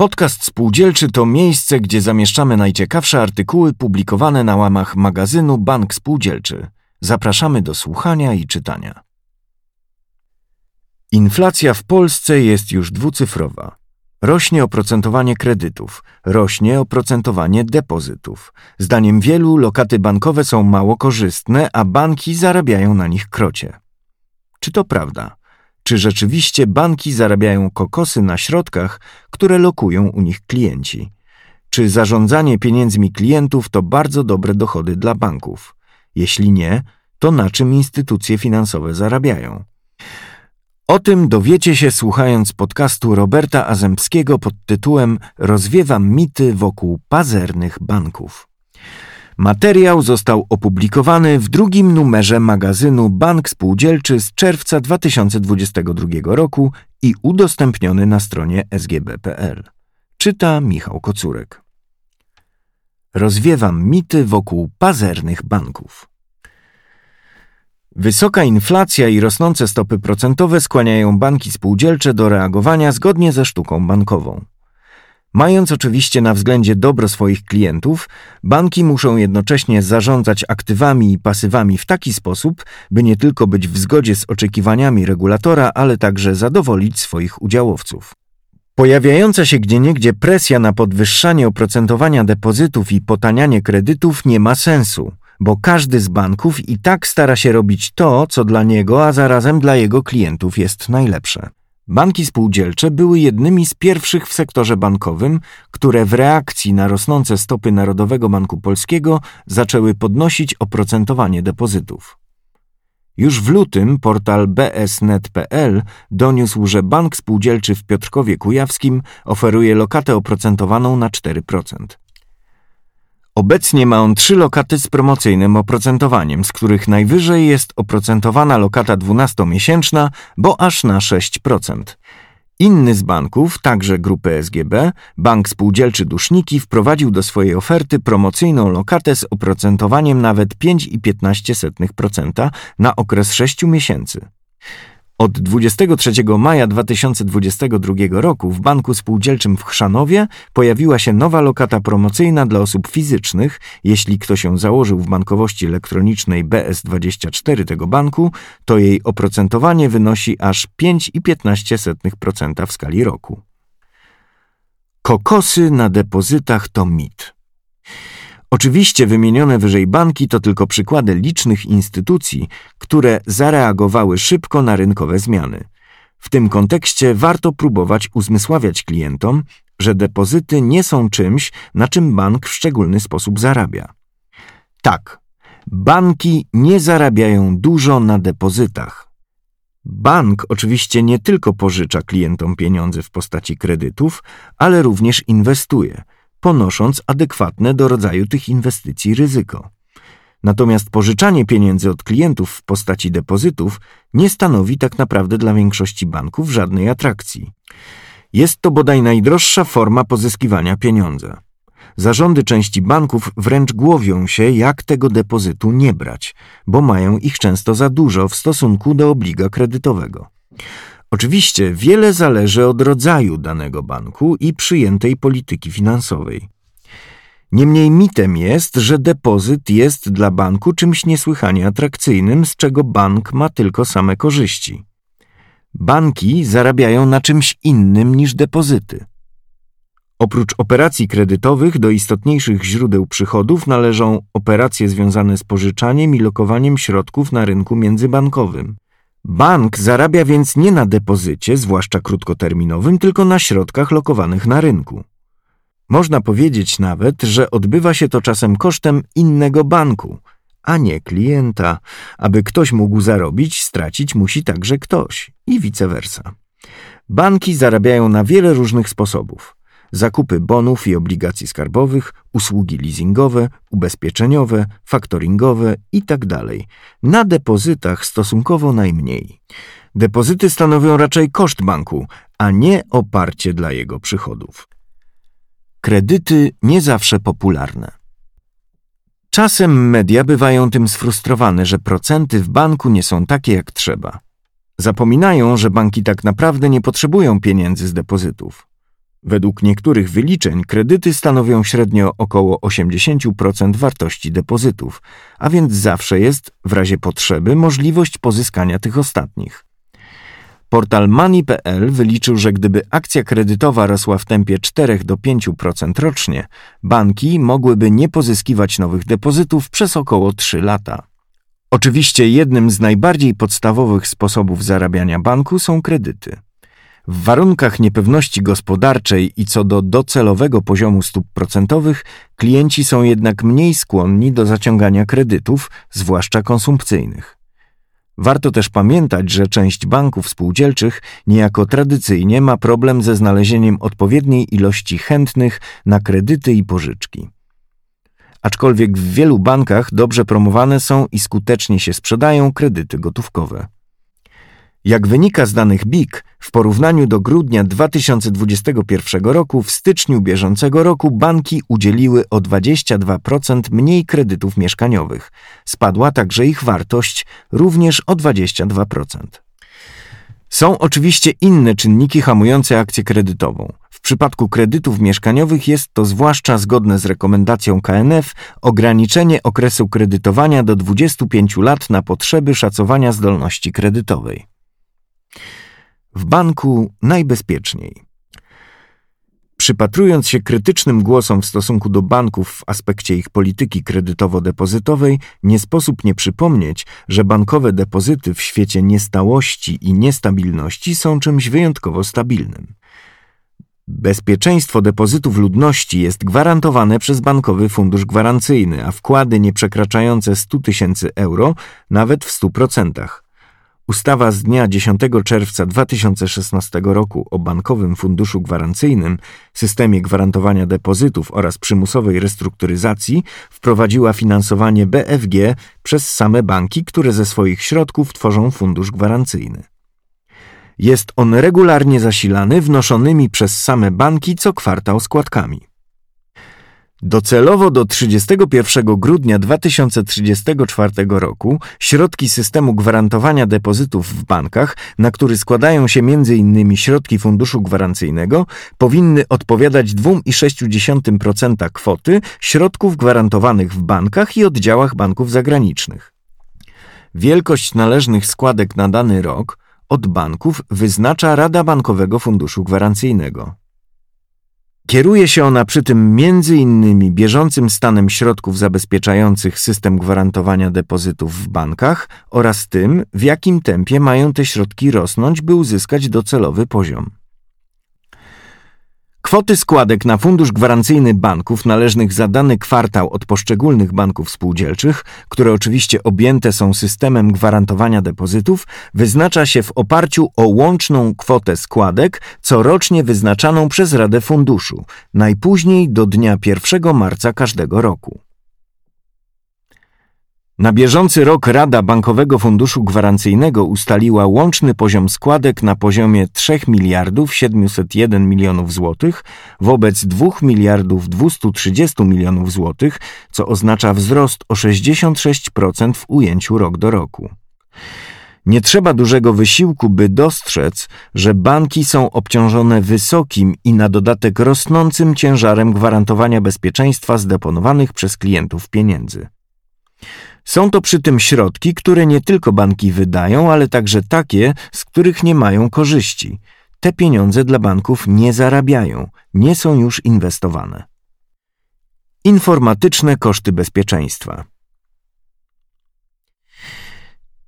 Podcast Spółdzielczy to miejsce, gdzie zamieszczamy najciekawsze artykuły publikowane na łamach magazynu Bank Spółdzielczy. Zapraszamy do słuchania i czytania. Inflacja w Polsce jest już dwucyfrowa. Rośnie oprocentowanie kredytów, rośnie oprocentowanie depozytów. Zdaniem wielu lokaty bankowe są mało korzystne, a banki zarabiają na nich krocie. Czy to prawda? Czy rzeczywiście banki zarabiają kokosy na środkach, które lokują u nich klienci? Czy zarządzanie pieniędzmi klientów to bardzo dobre dochody dla banków? Jeśli nie, to na czym instytucje finansowe zarabiają? O tym dowiecie się słuchając podcastu Roberta Azemskiego pod tytułem Rozwiewam mity wokół pazernych banków. Materiał został opublikowany w drugim numerze magazynu Bank Spółdzielczy z czerwca 2022 roku i udostępniony na stronie sgb.pl. Czyta Michał Kocurek. Rozwiewam mity wokół pazernych banków. Wysoka inflacja i rosnące stopy procentowe skłaniają banki spółdzielcze do reagowania zgodnie ze sztuką bankową. Mając oczywiście na względzie dobro swoich klientów, banki muszą jednocześnie zarządzać aktywami i pasywami w taki sposób, by nie tylko być w zgodzie z oczekiwaniami regulatora, ale także zadowolić swoich udziałowców. Pojawiająca się gdzieniegdzie presja na podwyższanie oprocentowania depozytów i potanianie kredytów nie ma sensu, bo każdy z banków i tak stara się robić to, co dla niego, a zarazem dla jego klientów jest najlepsze. Banki spółdzielcze były jednymi z pierwszych w sektorze bankowym, które w reakcji na rosnące stopy Narodowego Banku Polskiego zaczęły podnosić oprocentowanie depozytów. Już w lutym portal bsnet.pl doniósł, że bank spółdzielczy w Piotrkowie Kujawskim oferuje lokatę oprocentowaną na 4%. Obecnie ma on trzy lokaty z promocyjnym oprocentowaniem, z których najwyżej jest oprocentowana lokata 12-miesięczna, bo aż na 6%. Inny z banków, także grupy SGB, Bank Spółdzielczy Duszniki, wprowadził do swojej oferty promocyjną lokatę z oprocentowaniem nawet 5,15% na okres 6 miesięcy. Od 23 maja 2022 roku w Banku Spółdzielczym w Chrzanowie pojawiła się nowa lokata promocyjna dla osób fizycznych. Jeśli ktoś się założył w bankowości elektronicznej BS24 tego banku, to jej oprocentowanie wynosi aż 5,15% w skali roku. Kokosy na depozytach to mit. Oczywiście wymienione wyżej banki to tylko przykłady licznych instytucji, które zareagowały szybko na rynkowe zmiany. W tym kontekście warto próbować uzmysławiać klientom, że depozyty nie są czymś, na czym bank w szczególny sposób zarabia. Tak, banki nie zarabiają dużo na depozytach. Bank oczywiście nie tylko pożycza klientom pieniądze w postaci kredytów, ale również inwestuje – ponosząc adekwatne do rodzaju tych inwestycji ryzyko. Natomiast pożyczanie pieniędzy od klientów w postaci depozytów nie stanowi tak naprawdę dla większości banków żadnej atrakcji. Jest to bodaj najdroższa forma pozyskiwania pieniądza. Zarządy części banków wręcz głowią się, jak tego depozytu nie brać, bo mają ich często za dużo w stosunku do obliga kredytowego. Oczywiście wiele zależy od rodzaju danego banku i przyjętej polityki finansowej. Niemniej mitem jest, że depozyt jest dla banku czymś niesłychanie atrakcyjnym, z czego bank ma tylko same korzyści. Banki zarabiają na czymś innym niż depozyty. Oprócz operacji kredytowych do istotniejszych źródeł przychodów należą operacje związane z pożyczaniem i lokowaniem środków na rynku międzybankowym. Bank zarabia więc nie na depozycie, zwłaszcza krótkoterminowym, tylko na środkach lokowanych na rynku. Można powiedzieć nawet, że odbywa się to czasem kosztem innego banku, a nie klienta. Aby ktoś mógł zarobić, stracić musi także ktoś i vice versa. Banki zarabiają na wiele różnych sposobów zakupy bonów i obligacji skarbowych, usługi leasingowe, ubezpieczeniowe, faktoringowe itd. Tak na depozytach stosunkowo najmniej. Depozyty stanowią raczej koszt banku, a nie oparcie dla jego przychodów. Kredyty nie zawsze popularne. Czasem media bywają tym sfrustrowane, że procenty w banku nie są takie jak trzeba. Zapominają, że banki tak naprawdę nie potrzebują pieniędzy z depozytów. Według niektórych wyliczeń kredyty stanowią średnio około 80% wartości depozytów, a więc zawsze jest, w razie potrzeby, możliwość pozyskania tych ostatnich. Portal Money.pl wyliczył, że gdyby akcja kredytowa rosła w tempie 4 do 5% rocznie, banki mogłyby nie pozyskiwać nowych depozytów przez około 3 lata. Oczywiście jednym z najbardziej podstawowych sposobów zarabiania banku są kredyty. W warunkach niepewności gospodarczej i co do docelowego poziomu stóp procentowych, klienci są jednak mniej skłonni do zaciągania kredytów, zwłaszcza konsumpcyjnych. Warto też pamiętać, że część banków spółdzielczych niejako tradycyjnie ma problem ze znalezieniem odpowiedniej ilości chętnych na kredyty i pożyczki. Aczkolwiek w wielu bankach dobrze promowane są i skutecznie się sprzedają kredyty gotówkowe. Jak wynika z danych BIK, w porównaniu do grudnia 2021 roku, w styczniu bieżącego roku banki udzieliły o 22% mniej kredytów mieszkaniowych. Spadła także ich wartość również o 22%. Są oczywiście inne czynniki hamujące akcję kredytową. W przypadku kredytów mieszkaniowych jest to zwłaszcza zgodne z rekomendacją KNF ograniczenie okresu kredytowania do 25 lat na potrzeby szacowania zdolności kredytowej. W banku najbezpieczniej. Przypatrując się krytycznym głosom w stosunku do banków w aspekcie ich polityki kredytowo-depozytowej, nie sposób nie przypomnieć, że bankowe depozyty w świecie niestałości i niestabilności są czymś wyjątkowo stabilnym. Bezpieczeństwo depozytów ludności jest gwarantowane przez Bankowy Fundusz Gwarancyjny, a wkłady nieprzekraczające 100 tysięcy euro nawet w 100%. Ustawa z dnia 10 czerwca 2016 roku o Bankowym Funduszu Gwarancyjnym, systemie gwarantowania depozytów oraz przymusowej restrukturyzacji wprowadziła finansowanie BFG przez same banki, które ze swoich środków tworzą fundusz gwarancyjny. Jest on regularnie zasilany wnoszonymi przez same banki co kwartał składkami. Docelowo do 31 grudnia 2034 roku środki systemu gwarantowania depozytów w bankach, na który składają się m.in. środki funduszu gwarancyjnego, powinny odpowiadać 2,6% kwoty środków gwarantowanych w bankach i oddziałach banków zagranicznych. Wielkość należnych składek na dany rok od banków wyznacza Rada Bankowego Funduszu Gwarancyjnego. Kieruje się ona przy tym między innymi bieżącym stanem środków zabezpieczających system gwarantowania depozytów w bankach oraz tym, w jakim tempie mają te środki rosnąć, by uzyskać docelowy poziom. Kwoty składek na fundusz gwarancyjny banków należnych za dany kwartał od poszczególnych banków spółdzielczych, które oczywiście objęte są systemem gwarantowania depozytów, wyznacza się w oparciu o łączną kwotę składek corocznie wyznaczaną przez Radę Funduszu, najpóźniej do dnia 1 marca każdego roku. Na bieżący rok Rada Bankowego Funduszu Gwarancyjnego ustaliła łączny poziom składek na poziomie 3 miliardów 701 milionów złotych wobec 2 miliardów 230 milionów złotych, co oznacza wzrost o 66% w ujęciu rok do roku. Nie trzeba dużego wysiłku, by dostrzec, że banki są obciążone wysokim i na dodatek rosnącym ciężarem gwarantowania bezpieczeństwa zdeponowanych przez klientów pieniędzy. Są to przy tym środki, które nie tylko banki wydają, ale także takie, z których nie mają korzyści. Te pieniądze dla banków nie zarabiają, nie są już inwestowane. Informatyczne koszty bezpieczeństwa.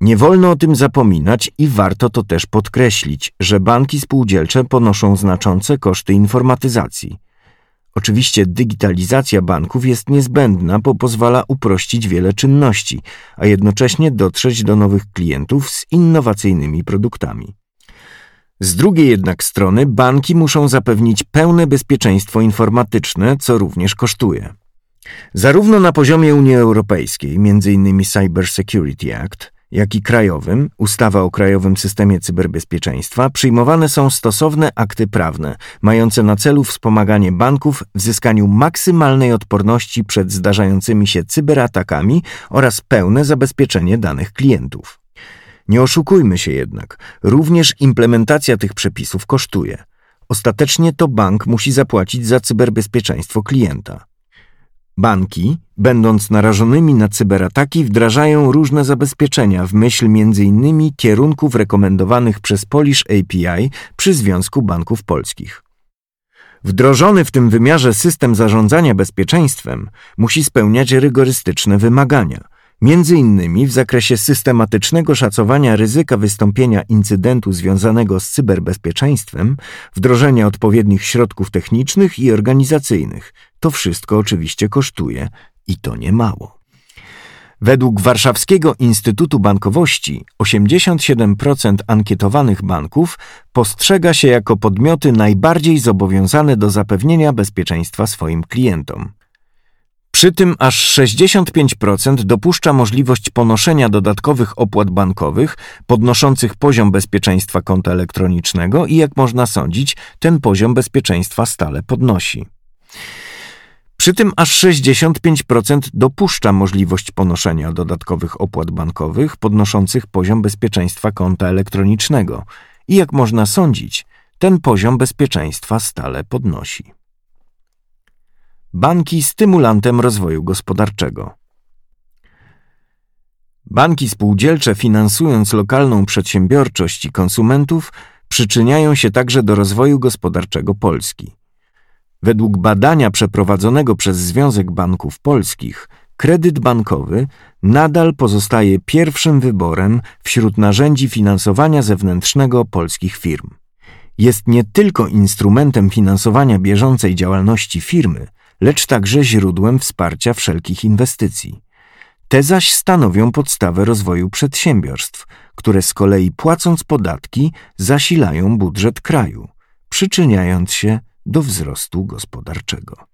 Nie wolno o tym zapominać i warto to też podkreślić, że banki spółdzielcze ponoszą znaczące koszty informatyzacji. Oczywiście digitalizacja banków jest niezbędna, bo pozwala uprościć wiele czynności, a jednocześnie dotrzeć do nowych klientów z innowacyjnymi produktami. Z drugiej jednak strony banki muszą zapewnić pełne bezpieczeństwo informatyczne, co również kosztuje. Zarówno na poziomie Unii Europejskiej, m.in. Cyber Security Act, jak i krajowym, ustawa o Krajowym Systemie Cyberbezpieczeństwa, przyjmowane są stosowne akty prawne, mające na celu wspomaganie banków w zyskaniu maksymalnej odporności przed zdarzającymi się cyberatakami oraz pełne zabezpieczenie danych klientów. Nie oszukujmy się jednak, również implementacja tych przepisów kosztuje – ostatecznie to bank musi zapłacić za cyberbezpieczeństwo klienta. Banki, będąc narażonymi na cyberataki, wdrażają różne zabezpieczenia w myśl m.in. kierunków rekomendowanych przez Polish API przy Związku Banków Polskich. Wdrożony w tym wymiarze system zarządzania bezpieczeństwem musi spełniać rygorystyczne wymagania – innymi w zakresie systematycznego szacowania ryzyka wystąpienia incydentu związanego z cyberbezpieczeństwem, wdrożenia odpowiednich środków technicznych i organizacyjnych. To wszystko oczywiście kosztuje i to nie mało. Według Warszawskiego Instytutu Bankowości 87% ankietowanych banków postrzega się jako podmioty najbardziej zobowiązane do zapewnienia bezpieczeństwa swoim klientom. Przy tym aż 65% dopuszcza możliwość ponoszenia dodatkowych opłat bankowych podnoszących poziom bezpieczeństwa konta elektronicznego i jak można sądzić, ten poziom bezpieczeństwa stale podnosi. Przy tym aż 65% dopuszcza możliwość ponoszenia dodatkowych opłat bankowych podnoszących poziom bezpieczeństwa konta elektronicznego i jak można sądzić, ten poziom bezpieczeństwa stale podnosi. Banki stymulantem rozwoju gospodarczego. Banki spółdzielcze finansując lokalną przedsiębiorczość i konsumentów przyczyniają się także do rozwoju gospodarczego Polski. Według badania przeprowadzonego przez Związek Banków Polskich, kredyt bankowy nadal pozostaje pierwszym wyborem wśród narzędzi finansowania zewnętrznego polskich firm. Jest nie tylko instrumentem finansowania bieżącej działalności firmy, lecz także źródłem wsparcia wszelkich inwestycji. Te zaś stanowią podstawę rozwoju przedsiębiorstw, które z kolei płacąc podatki zasilają budżet kraju, przyczyniając się do wzrostu gospodarczego.